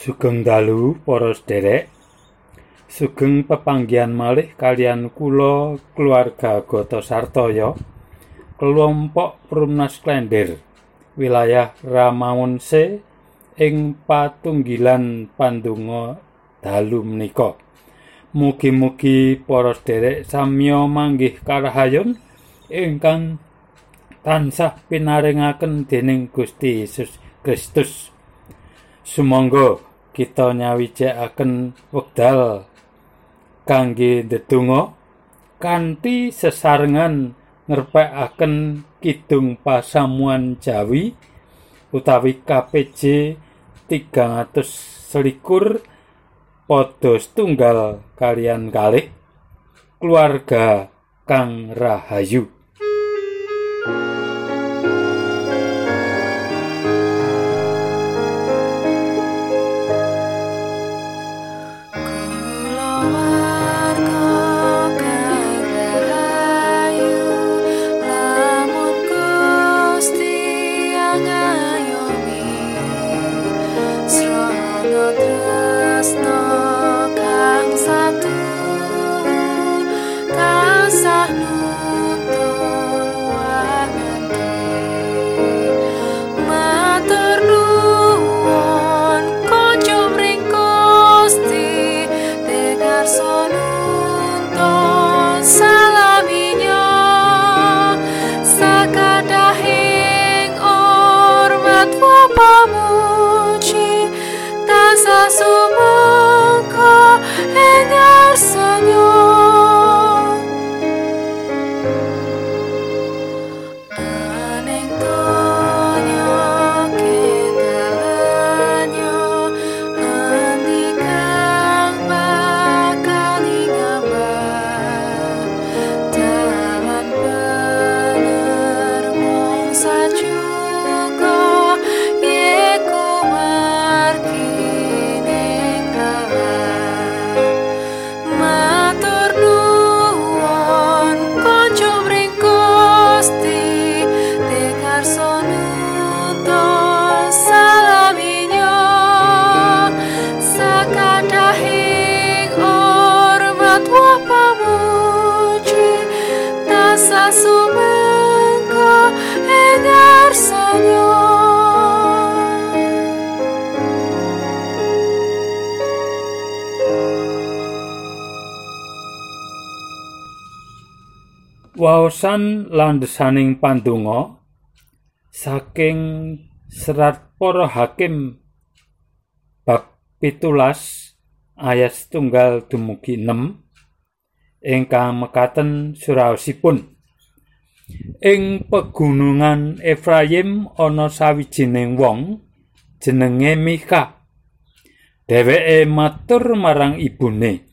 Sugeng dalu para sederek. Sugeng pepanggihan malih kalian kula keluarga Gota Sartoyo. Kelompok Perumnas Klender. Wilayah Ramaunse ing patunggilan pandonga dalu menika. Mugi-mugi para sederek samya manggih karahayun ingkang tansah pinaringaken dening Gusti Yesus Kristus. Sumangga kita nyawijekaken wekdal kangge ndedonga kanthi sesarengan ngerpekaken kidung pasamuan Jawi utawi KPJ 300 selikur padha setunggal kalian kalih keluarga kang rahayu. Waosan landhesaning pandonga saking serat para hakim bab pitulas ayat tunggal dumugi 6 ingkang mekaten suraosipun. Ing pegunungan Efraim ana sawijining wong jenenge Mika. Dheweke matur marang ibune.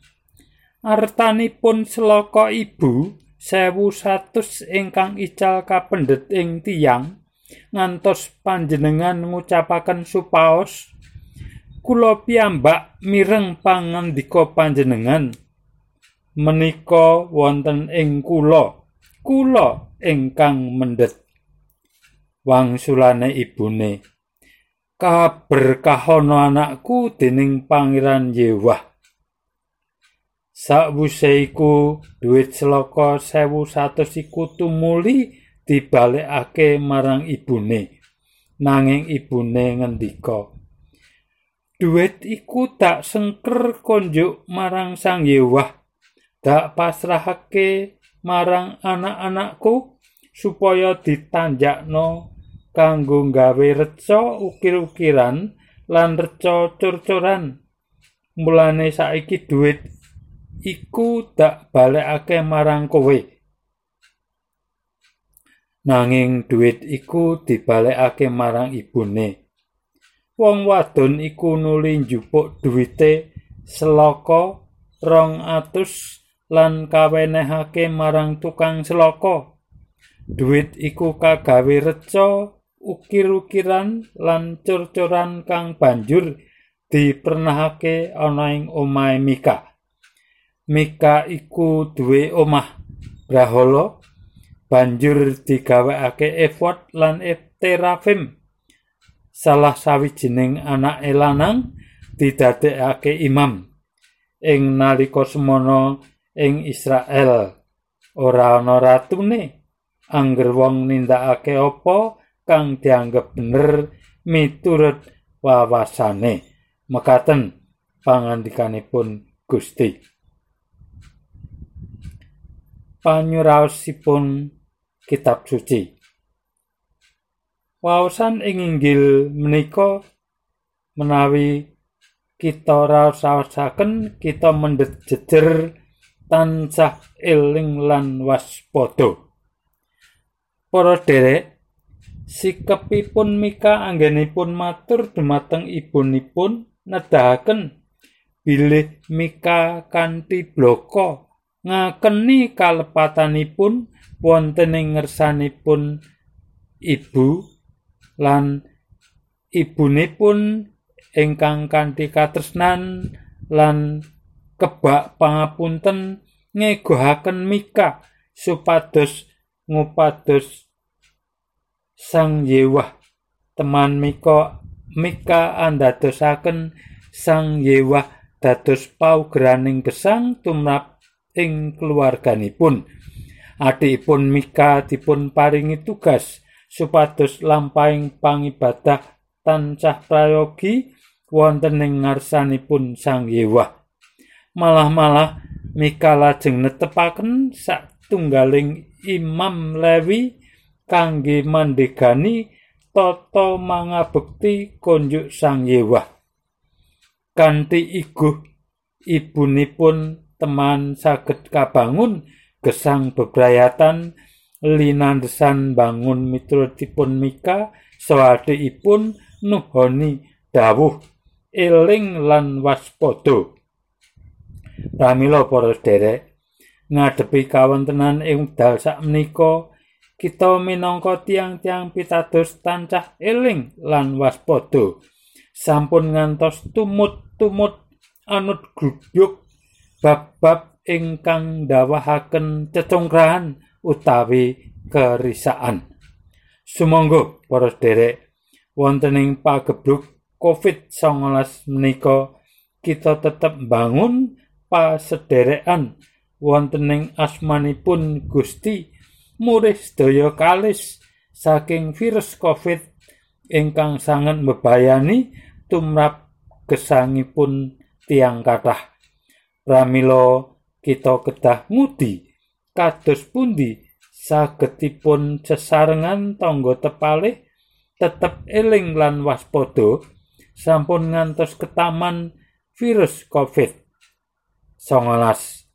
Artanipun selaka ibu sewu satus ingkang ical kapendhet ing tiyang ngantos panjenengan ngucapaken supaos kula piyambak mireng pangandika panjenengan. Menika wonten ing kula kula ingkang mendhet. Wangsulane ibune kaberkahana anakku dening pangeran Yewah Sakwise iku dhuwit selaka 1100 iku tumuli dibalekake marang ibune. Nanging ibune ngendika, "Dhuwit iku tak sengker konjuk marang Sang Yewah. Tak pasrahake marang anak-anakku supaya ditanjakno kanggo gawe reca ukir-ukiran lan reca cur-curan. Mulane saiki dhuwit iku dak balekake marang kowe. Nanging dhuwit iku dibalekake marang ibune. Wong wadon iku nuli njupuk dhuwite selaka rong atus lan kawenehake marang tukang selaka. Dhuwit iku kagawe reca ukir-ukiran lan cur-curan kang banjur dipernahake ana ing omahe Mika. Mika iku duwe omah Brahala banjur digawekake efod lan terafim salah sawijining anak lanang didadekake imam. Ing nalika semana ing Israel ora ana ratune. Angger wong nindakake apa kang dianggep bener miturut wawasane mekaten pangandikanipun Gusti panyuraosipun kitab suci waosan ing inggil menika menawi kita raosaken kita mendhet jejer tansah eling lan waspada. Para derek, sikepipun Mika anggenipun matur dumateng ibunipun nedahaken bilih Mika kanthi bloko ngakeni kalepatanipun wonten ing ngersanipun ibu lan ibunipun ingkang kanthi katresnan lan kebak pangapunten ngegohaken Mika supados ngupados Sang Yewah. Teman Mika Mika andadosaken Sang Yewah dados paugraning gesang tumrap ing keluarganipun adikipun Mika dipun paringi tugas supados lampahing pangibadah tansah prayogi wonten ing ngarsanipun Sang Yewah malah-malah Mika lajeng netepaken satunggaling Imam Lewi kangge mandegani tata mangabekti konjuk Sang Yewah. Kanthi iguh ibunipun teman saged kabangun gesang bebrayatan linandesan bangun miturutipun Mika sawadikipun nuhoni dawuh eling lan waspada. Pramila para derek ngadepi kawontenan ing dal sakmenika kita minangka tiang-tiang pitados tancah eling lan waspada sampun ngantos tumut-tumut anut grubyuk bab-bab ingkang dawahaken cecongkrahan utawi kerisaan. Sumangga para derek wonten ing pagebluk COVID-19 menika kita tetep bangun pasederekan wontening asmanipun Gusti murih sedaya kalis saking virus Covid ingkang sangat mbebayani tumrap gesangipun tiang kathah pramila kita kedah ngudi. Kados pundi? Sagetipun cesarengan tangga tepalih tetep eling lan waspada. Sampun ngantos ketaman virus Covid. Songolas.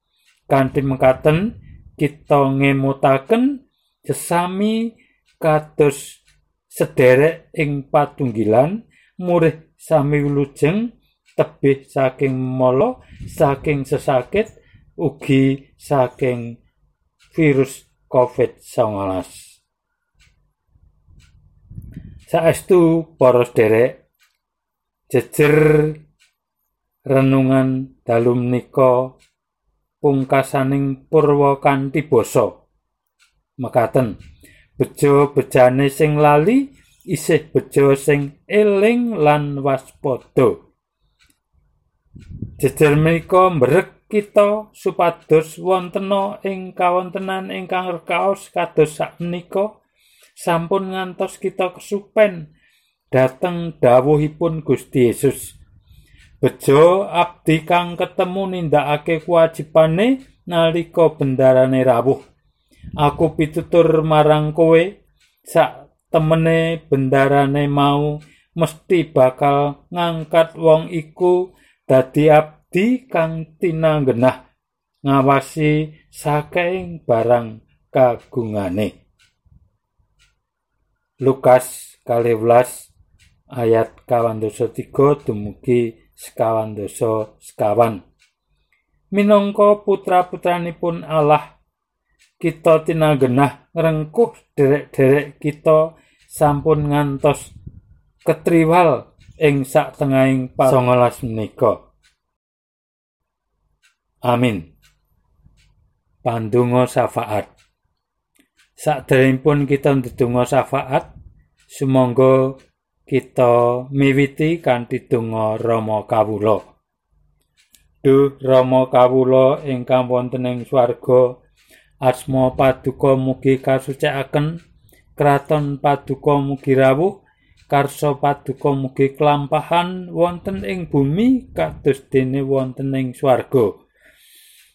Kanthi mekaten kita ngemutaken sesami kados sederek ing patunggilan murih sami wilujeng tebih saking molo saking sesakit ugi saking virus COVID-19 saestu para sederek jejer renungan dalu menika pungkasaning purwa kanthi basa. Mekaten bejo bejane sing lali isih bejo sing eling lan waspada jejer menika mbrek kita supados wontena ing kawontenan ingkang rekaos kados sakmenika sampun ngantos kita kesupen dateng dawuhipun Gusti Yesus Bejo abdi kang ketemu nindakake kewajibane nalika bendarane rawuh. Aku pitutur marang kowe sak temene bendarane mau mesti bakal ngangkat wong iku dadi abdi kang tinanggenah ngawasi saking barang kagungane. Lukas 12 ayat 23 dumugi sekawan dosa sekawan. Minangka putra-putranipun Allah, kita tinagenah ngrengkuh derek-derek kita sampun ngantos ketriwal ing sak tengahing pasongolas menika. Amin. Pandungo syafaat. Sak kita ndedonga syafaat, sumangga kita miwiti kanthi donga Rama kawula. Duh Rama kawula ingkang wonten ing swarga, asma paduka mugi kasucikaken, kraton paduka mugi rawuh, karsa paduka mugi kelampahan wonten ing bumi kados dene wonten ing swarga.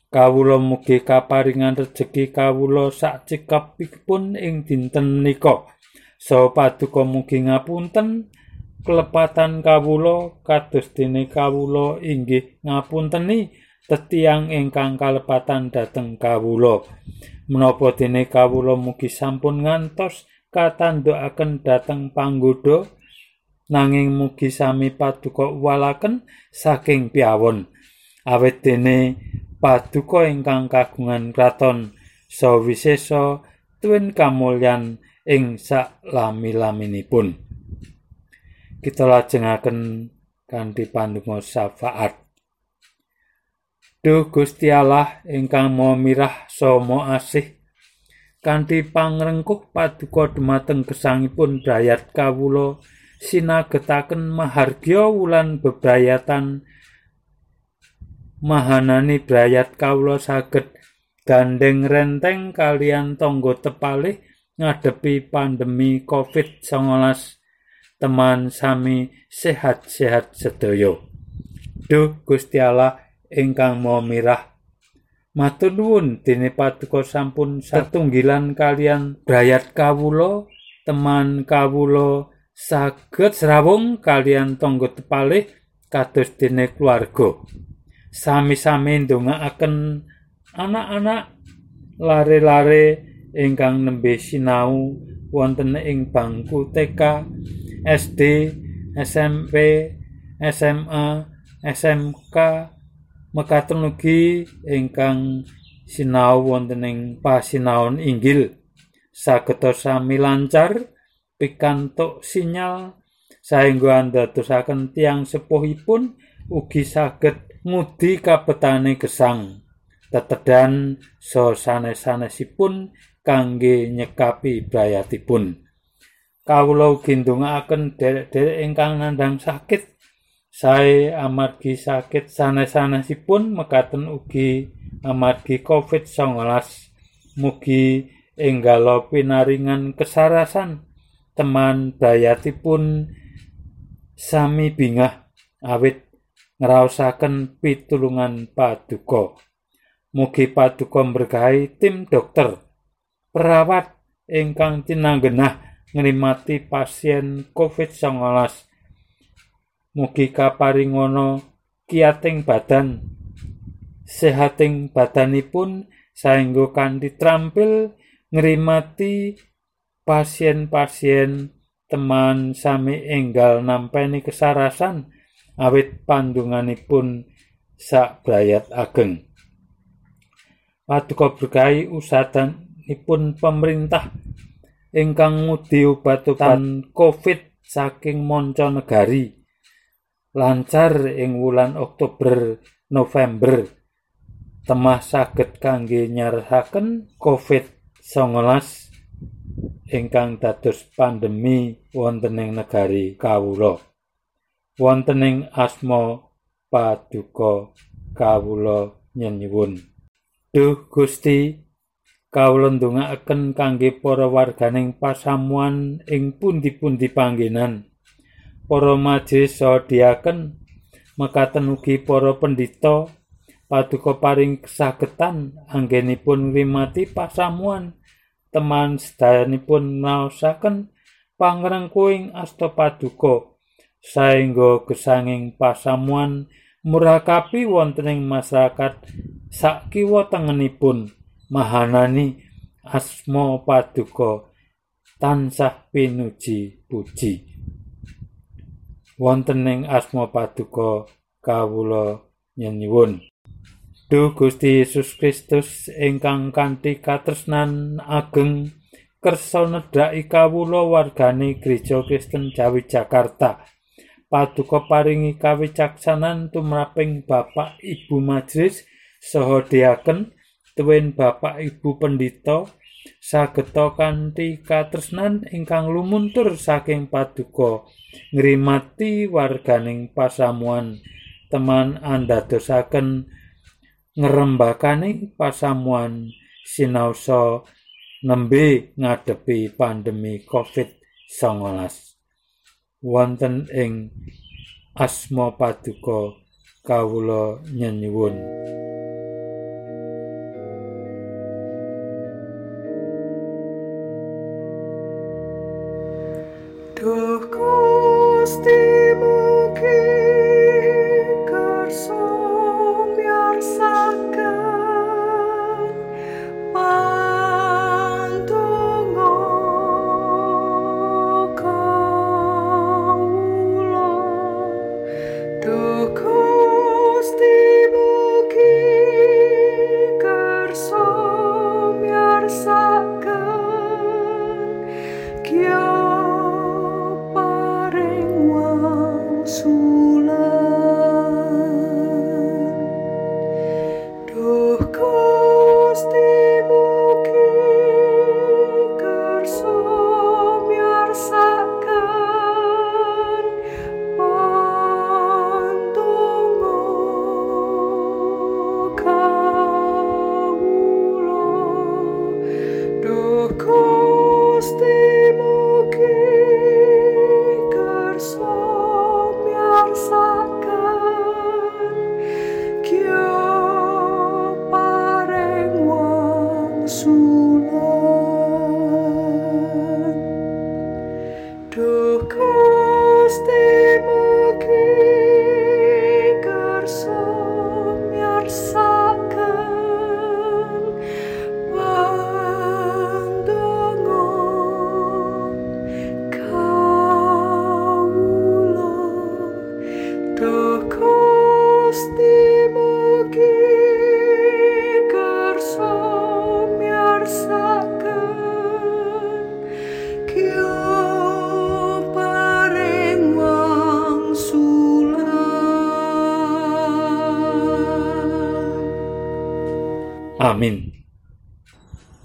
Kawula mugi kaparingan rejeki kawula sak cekapipun ing dinten menika. So paduka mugi ngapunten kelepatan kawula kados dene kawula inggih ngapunteni tetiang ingkang kalepatan dhateng kawula menapa dene kawula mugi sampun ngantos katandukaken dhateng panggoda nanging mugi sami paduka walaken saking piawon awet dene paduka ingkang kagungan kraton sawisesa tuwin kamulyan ing sak lami-laminipun kita lajengaken kanthi pandonga syafaat. Duh Gusti Allah ingkang Maha Mirah saha asih kanthi pangrengkuh paduka dumateng gesangipun brayat kawula sinagetaken mahargya wulan bebrayatan mahanani brayat kawula saged gandeng renteng kalian tangga tepalih ngadepi pandemi COVID-19 teman sami sehat-sehat sedaya. Duh Gusti Allah ingkang Maha Mirah. Matur nuwun dene paduka sampun satunggilan kalian brayat kawula, teman kawula saged srawung kalian tangga tepalih kados dene keluarga. Sami-sami ndongaaken anak-anak lare-lare ingkang nembe sinau wonten ing bangku TK SD, SMP, SMA, SMK mekaten ugi ingkang sinau wonten ing pasinaon inggil. Sageta sami lancar pikantuk sinyal. Saengga andadosaken tiang sepuhipun ugi saged ngudi kabetane gesang. Tetedan so sanes-sanesipun kangge nyekapi brayatipun. kawula ugi ndongaaken derek-derek ingkang nandhang sakit sae amargi sakit sanes-sanesipun mekaten ugi amargi COVID-19 mugi enggalo pinaringan kesarasan teman bayatipun sami bingah awit ngraosaken pitulungan paduka mugi paduka berkahi tim dokter perawat ingkang tinanggenah ngrimati pasien COVID-19. Mugi kaparingono kiating badan sehating badanipun saengga kanthi trampil ngrimati pasien-pasien teman sami enggal nampeni kesarasan awit pandunganipun sak brayat ageng. Paduka berkahi usadanipun pemerintah ingkang ngudi obat-obatan COVID saking manca negari lancar ing wulan Oktober November. Temah saged kangge nyarahaken COVID-19 ingkang dados pandemi wonten ing negari kawula. Wonten ing asma paduka kawula nyenyuwun Duh Gusti kawula ndongaaken kangge para warganing pasamuan ing pundi-pundi panggenan para majelis sadiaken mekaten ugi para pendhita paduka paring kesagetan anggenipun ngrimati pasamuan teman sedayanipun naosaken pangrengkuing asta paduka saengga gesanging pasamuan murakapi wonten ing masyarakat sak kiwa tengenipun mahanani asma paduka. Tansah pinuji puji wonten ing asma paduka kawula nyuwun. Duh Gusti Yesus Kristus ingkang kanthi katresnan ageng kersa nedhaki kawula wargane Gereja Kristen Jawi Jakarta. Paduka paringi kawicaksanan tumraping Bapak Ibu Majelis saha diaken tuwin Bapak Ibu Pendito sageta kanthi katresnan ingkang lumuntur saking paduka ngrimati warganing pasamuan. Teman andadosaken ngerembakaning pasamuan sinaosa nembe ngadepi pandemi COVID-19 wonten ing asma paduka kawula nyenyuwun Gusti mugi só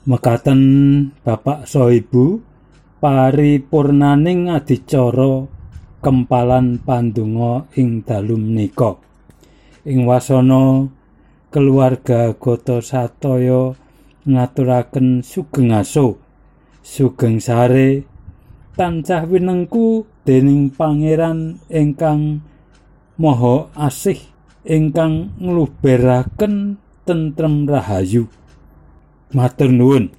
mekaten Bapak Soibu paripurnaning adicara kempalan pandonga ing dalu menika. Ing wasana keluarga Gota Sataya ngaturaken sugeng aso sugeng sare tansah winengku dening pangeran ingkang maha asih ingkang ngluberaken tentrem rahayu матер нүүн